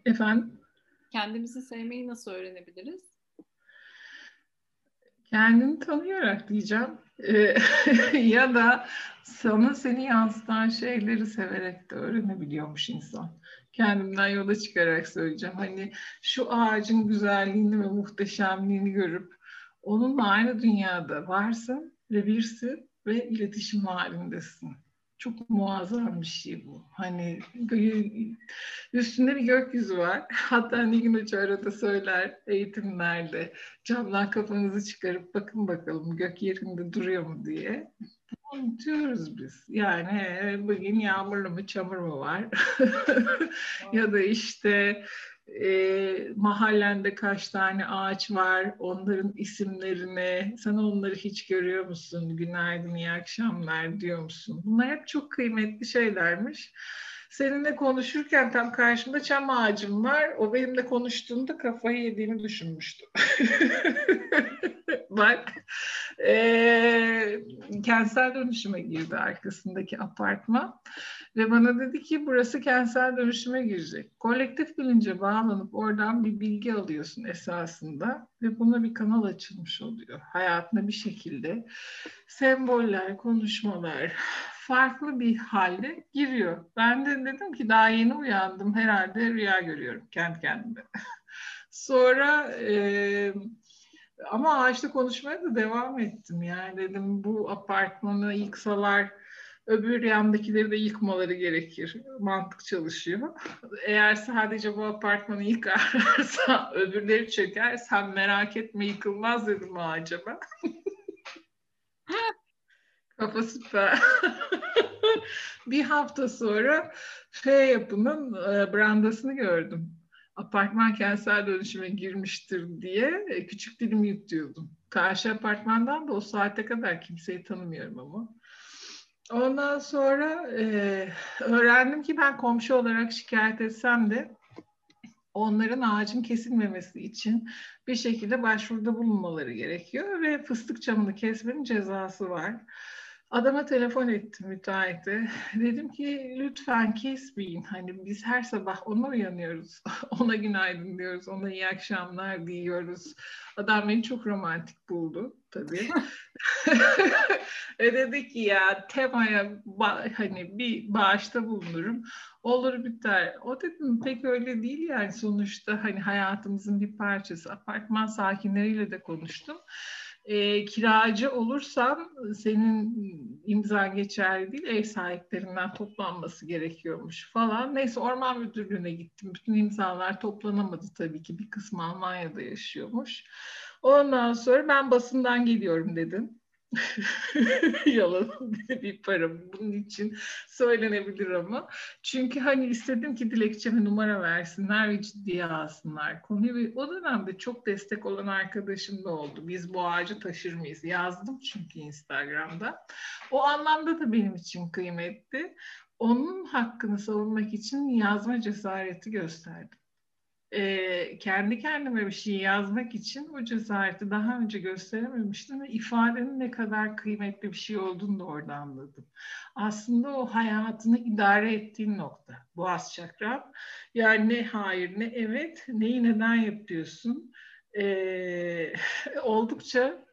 Efendim? Kendimizi sevmeyi nasıl öğrenebiliriz? Kendini tanıyarak diyeceğim. Ee, ya da sana seni yansıtan şeyleri severek de öğrenebiliyormuş insan. Kendimden yola çıkarak söyleyeceğim. Hani şu ağacın güzelliğini ve muhteşemliğini görüp onunla aynı dünyada varsın ve birsin ve iletişim halindesin. Çok muazzam bir şey bu. Hani üstünde bir gökyüzü var. Hatta Nilgün Hoca arada söyler eğitimlerde camdan kafanızı çıkarıp bakın bakalım gök yerinde duruyor mu diye. Unutuyoruz biz. Yani bugün yağmurlu mu çamur mu var? ya da işte e, mahallende kaç tane ağaç var, onların isimlerini, sen onları hiç görüyor musun? Günaydın, iyi akşamlar diyor musun? Bunlar hep çok kıymetli şeylermiş. Seninle konuşurken tam karşımda çam ağacım var. O benimle konuştuğunda kafayı yediğimi düşünmüştüm. Bak, e, kentsel dönüşüme girdi arkasındaki apartman. Ve bana dedi ki burası kentsel dönüşüme girecek. Kolektif bilince bağlanıp oradan bir bilgi alıyorsun esasında. Ve buna bir kanal açılmış oluyor. Hayatına bir şekilde semboller, konuşmalar, farklı bir halde giriyor. Ben de dedim ki daha yeni uyandım herhalde rüya görüyorum kendi kendime. Sonra e, ama ağaçta konuşmaya da devam ettim. Yani dedim bu apartmanı yıksalar öbür yandakileri de yıkmaları gerekir. Mantık çalışıyor. Eğer sadece bu apartmanı yıkarlarsa öbürleri çöker. Sen merak etme yıkılmaz dedim acaba. Kafa süper. bir hafta sonra F yapının e, brandasını gördüm. Apartman kentsel dönüşüme girmiştir diye e, küçük dilim yutuyordum. Karşı apartmandan da o saate kadar kimseyi tanımıyorum ama. Ondan sonra e, öğrendim ki ben komşu olarak şikayet etsem de onların ağacın kesilmemesi için bir şekilde başvuruda bulunmaları gerekiyor ve fıstık çamını kesmenin cezası var. Adama telefon ettim müteahhite. Dedim ki lütfen kesmeyin. Hani biz her sabah ona uyanıyoruz. ona günaydın diyoruz. Ona iyi akşamlar diyoruz. Adam beni çok romantik buldu tabii. e dedi ki ya temaya hani bir bağışta bulunurum. Olur biter. O dedim pek öyle değil yani sonuçta hani hayatımızın bir parçası. Apartman sakinleriyle de konuştum e, kiracı olursam senin imza geçerli değil, ev sahiplerinden toplanması gerekiyormuş falan. Neyse orman müdürlüğüne gittim. Bütün imzalar toplanamadı tabii ki. Bir kısmı Almanya'da yaşıyormuş. Ondan sonra ben basından geliyorum dedim. Yalan bir param bunun için söylenebilir ama. Çünkü hani istedim ki dilekçeme numara versinler ve ciddiye alsınlar konuyu. Ve o dönemde çok destek olan arkadaşım da oldu. Biz bu ağacı taşır mıyız? Yazdım çünkü Instagram'da. O anlamda da benim için kıymetli. Onun hakkını savunmak için yazma cesareti gösterdim e, kendi kendime bir şey yazmak için o cesareti daha önce gösterememiştim ve ifadenin ne kadar kıymetli bir şey olduğunu da orada anladım. Aslında o hayatını idare ettiğin nokta. Boğaz çakram. Yani ne hayır ne evet, neyi neden yapıyorsun. E, oldukça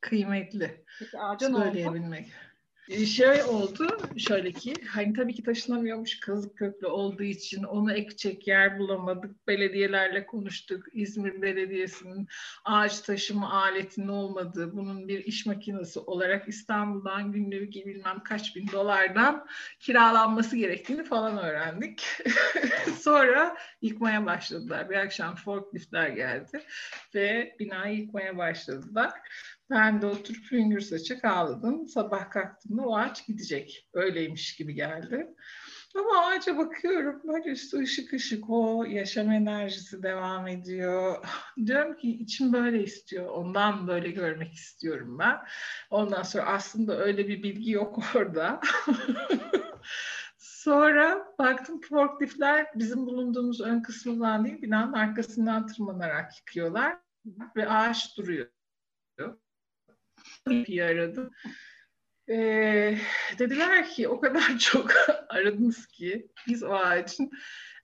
kıymetli Peki, söyleyebilmek. Oldu. Şey oldu şöyle ki hani tabii ki taşınamıyormuş kazık köklü olduğu için onu ekecek yer bulamadık. Belediyelerle konuştuk. İzmir Belediyesi'nin ağaç taşıma aletinin olmadığı bunun bir iş makinesi olarak İstanbul'dan günlük bilmem kaç bin dolardan kiralanması gerektiğini falan öğrendik. Sonra yıkmaya başladılar. Bir akşam forkliftler geldi ve binayı yıkmaya başladılar. Ben de oturup hüngür saçık ağladım. Sabah kalktığımda o ağaç gidecek. Öyleymiş gibi geldi. Ama ağaca bakıyorum böyle üstü ışık ışık o yaşam enerjisi devam ediyor. Diyorum ki içim böyle istiyor. Ondan böyle görmek istiyorum ben. Ondan sonra aslında öyle bir bilgi yok orada. Sonra baktım forkliftler bizim bulunduğumuz ön kısmından değil binanın arkasından tırmanarak yıkıyorlar ve ağaç duruyor. Bir aradım. Ee, dediler ki o kadar çok aradınız ki biz o ağacın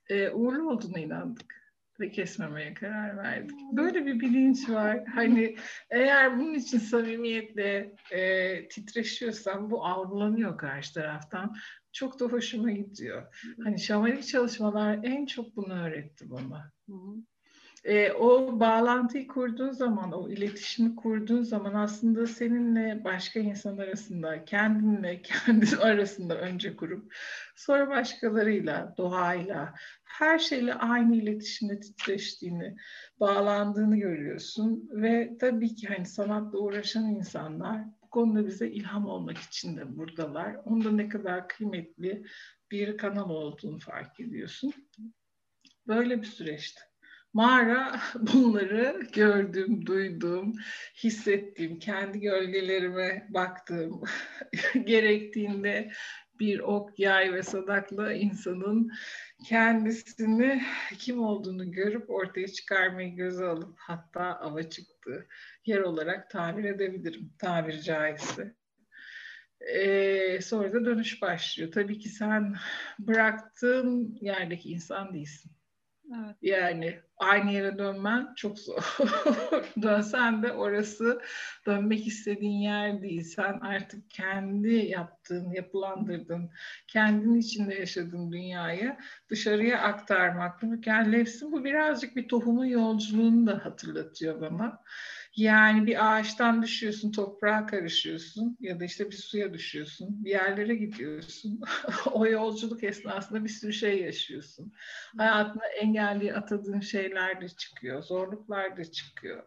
e, uğurlu olduğuna inandık ve kesmemeye karar verdik. Böyle bir bilinç var. Hani eğer bunun için samimiyetle e, titreşiyorsam bu algılanıyor karşı taraftan. Çok da hoşuma gidiyor. Hani şamanik çalışmalar en çok bunu öğretti bana. Hı hı e, o bağlantıyı kurduğun zaman, o iletişimi kurduğun zaman aslında seninle başka insan arasında, kendinle kendin arasında önce kurup sonra başkalarıyla, doğayla, her şeyle aynı iletişimde titreştiğini, bağlandığını görüyorsun ve tabii ki hani sanatla uğraşan insanlar bu konuda bize ilham olmak için de buradalar. Onda ne kadar kıymetli bir kanal olduğunu fark ediyorsun. Böyle bir süreçti. Mağara bunları gördüm, duydum, hissettiğim, kendi gölgelerime baktığım, gerektiğinde bir ok, yay ve sadakla insanın kendisini kim olduğunu görüp ortaya çıkarmayı göze alıp hatta ava çıktığı yer olarak tabir edebilirim, tabiri caizse. Ee, sonra da dönüş başlıyor. Tabii ki sen bıraktığın yerdeki insan değilsin Evet. Yani aynı yere dönmen çok zor. Dönsen de orası dönmek istediğin yer değil. Sen artık kendi yaptığın, yapılandırdığın, kendin içinde yaşadığın dünyayı dışarıya aktarmakla mükellefsin. Bu birazcık bir tohumun yolculuğunu da hatırlatıyor bana. Yani bir ağaçtan düşüyorsun, toprağa karışıyorsun ya da işte bir suya düşüyorsun, bir yerlere gidiyorsun. o yolculuk esnasında bir sürü şey yaşıyorsun. Hayatına engelli atadığın şeyler de çıkıyor, zorluklar da çıkıyor.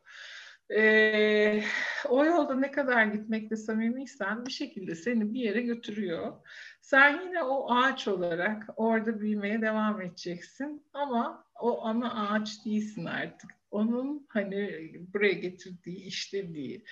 Ee, o yolda ne kadar gitmekte samimiysen bir şekilde seni bir yere götürüyor. Sen yine o ağaç olarak orada büyümeye devam edeceksin ama o ana ağaç değilsin artık onun hani buraya getirdiği, işlediği,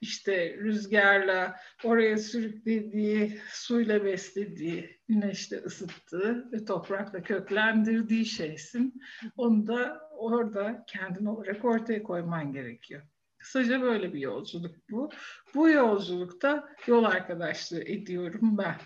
işte rüzgarla oraya sürüklediği, suyla beslediği, güneşle ısıttığı ve toprakla köklendirdiği şeysin. Onu da orada kendin olarak ortaya koyman gerekiyor. Kısaca böyle bir yolculuk bu. Bu yolculukta yol arkadaşlığı ediyorum ben.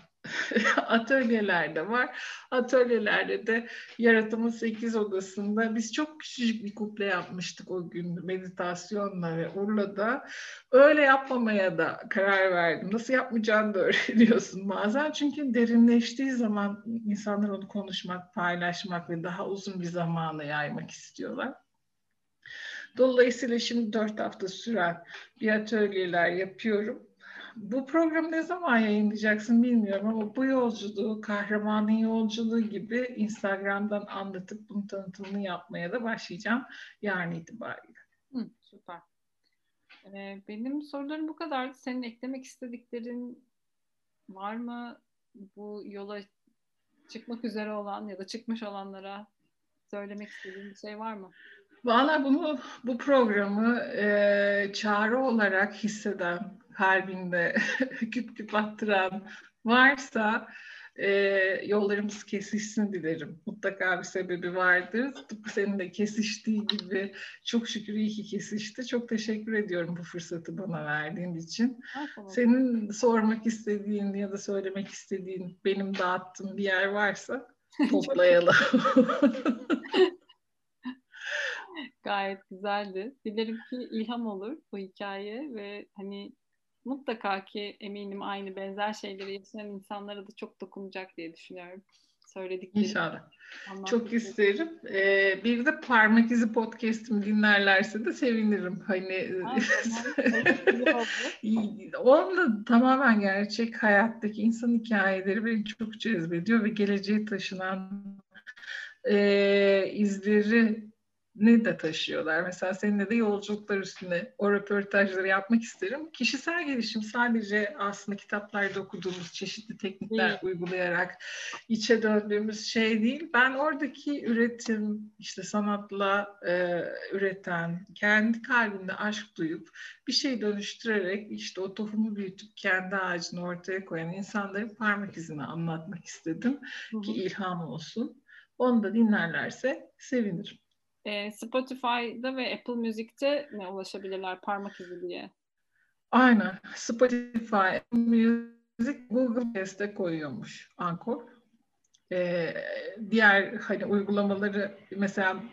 atölyelerde var. Atölyelerde de yaratımın 8 odasında biz çok küçücük bir kuple yapmıştık o gün meditasyonla ve Urla'da. Öyle yapmamaya da karar verdim. Nasıl yapmayacağını da öğreniyorsun bazen. Çünkü derinleştiği zaman insanlar onu konuşmak, paylaşmak ve daha uzun bir zamana yaymak istiyorlar. Dolayısıyla şimdi dört hafta süren bir atölyeler yapıyorum bu programı ne zaman yayınlayacaksın bilmiyorum ama bu yolculuğu, kahramanın yolculuğu gibi Instagram'dan anlatıp bunun tanıtımını yapmaya da başlayacağım yarın itibariyle. Hı, süper. Ee, benim sorularım bu kadar. Senin eklemek istediklerin var mı? Bu yola çıkmak üzere olan ya da çıkmış olanlara söylemek istediğin bir şey var mı? Valla bunu bu programı e, çağrı olarak hisseden, kalbinde küp küp attıran varsa e, yollarımız kesişsin dilerim. Mutlaka bir sebebi vardır. Tıpkı senin de kesiştiği gibi çok şükür iyi ki kesişti. Çok teşekkür ediyorum bu fırsatı bana verdiğin için. Senin sormak istediğin ya da söylemek istediğin benim dağıttığım bir yer varsa toplayalım. Gayet güzeldi. Dilerim ki ilham olur bu hikaye ve hani mutlaka ki eminim aynı benzer şeyleri yaşayan insanlara da çok dokunacak diye düşünüyorum. Söyledikleri. İnşallah. Çok isterim. Ee, bir de parmak izi podcast'imi dinlerlerse de sevinirim. Hani onda tamamen gerçek hayattaki insan hikayeleri beni çok cezbediyor ve geleceğe taşınan e, izleri ne de taşıyorlar. Mesela seninle de yolculuklar üstüne o röportajları yapmak isterim. Kişisel gelişim sadece aslında kitaplarda okuduğumuz çeşitli teknikler değil. uygulayarak içe döndüğümüz şey değil. Ben oradaki üretim, işte sanatla e, üreten, kendi kalbinde aşk duyup bir şey dönüştürerek işte o tohumu büyütüp kendi ağacını ortaya koyan insanların parmak izini anlatmak istedim Hı-hı. ki ilham olsun. Onu da dinlerlerse sevinirim. E, Spotify'da ve Apple Music'te ne ulaşabilirler parmak izi diye? Aynen. Spotify, Music, Google Play koyuyormuş Ankor. Ee, diğer hani uygulamaları mesela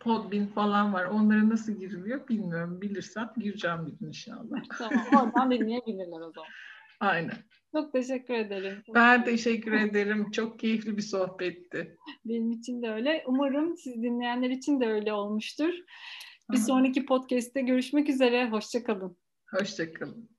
Podbean falan var. Onlara nasıl giriliyor bilmiyorum. Bilirsem gireceğim bir gün inşallah. tamam. Oradan dinleyebilirler o zaman. Aynen. Çok teşekkür ederim. Çok ben teşekkür ederim. Çok keyifli bir sohbetti. Benim için de öyle. Umarım siz dinleyenler için de öyle olmuştur. Bir sonraki podcast'te görüşmek üzere. Hoşçakalın. Hoşçakalın.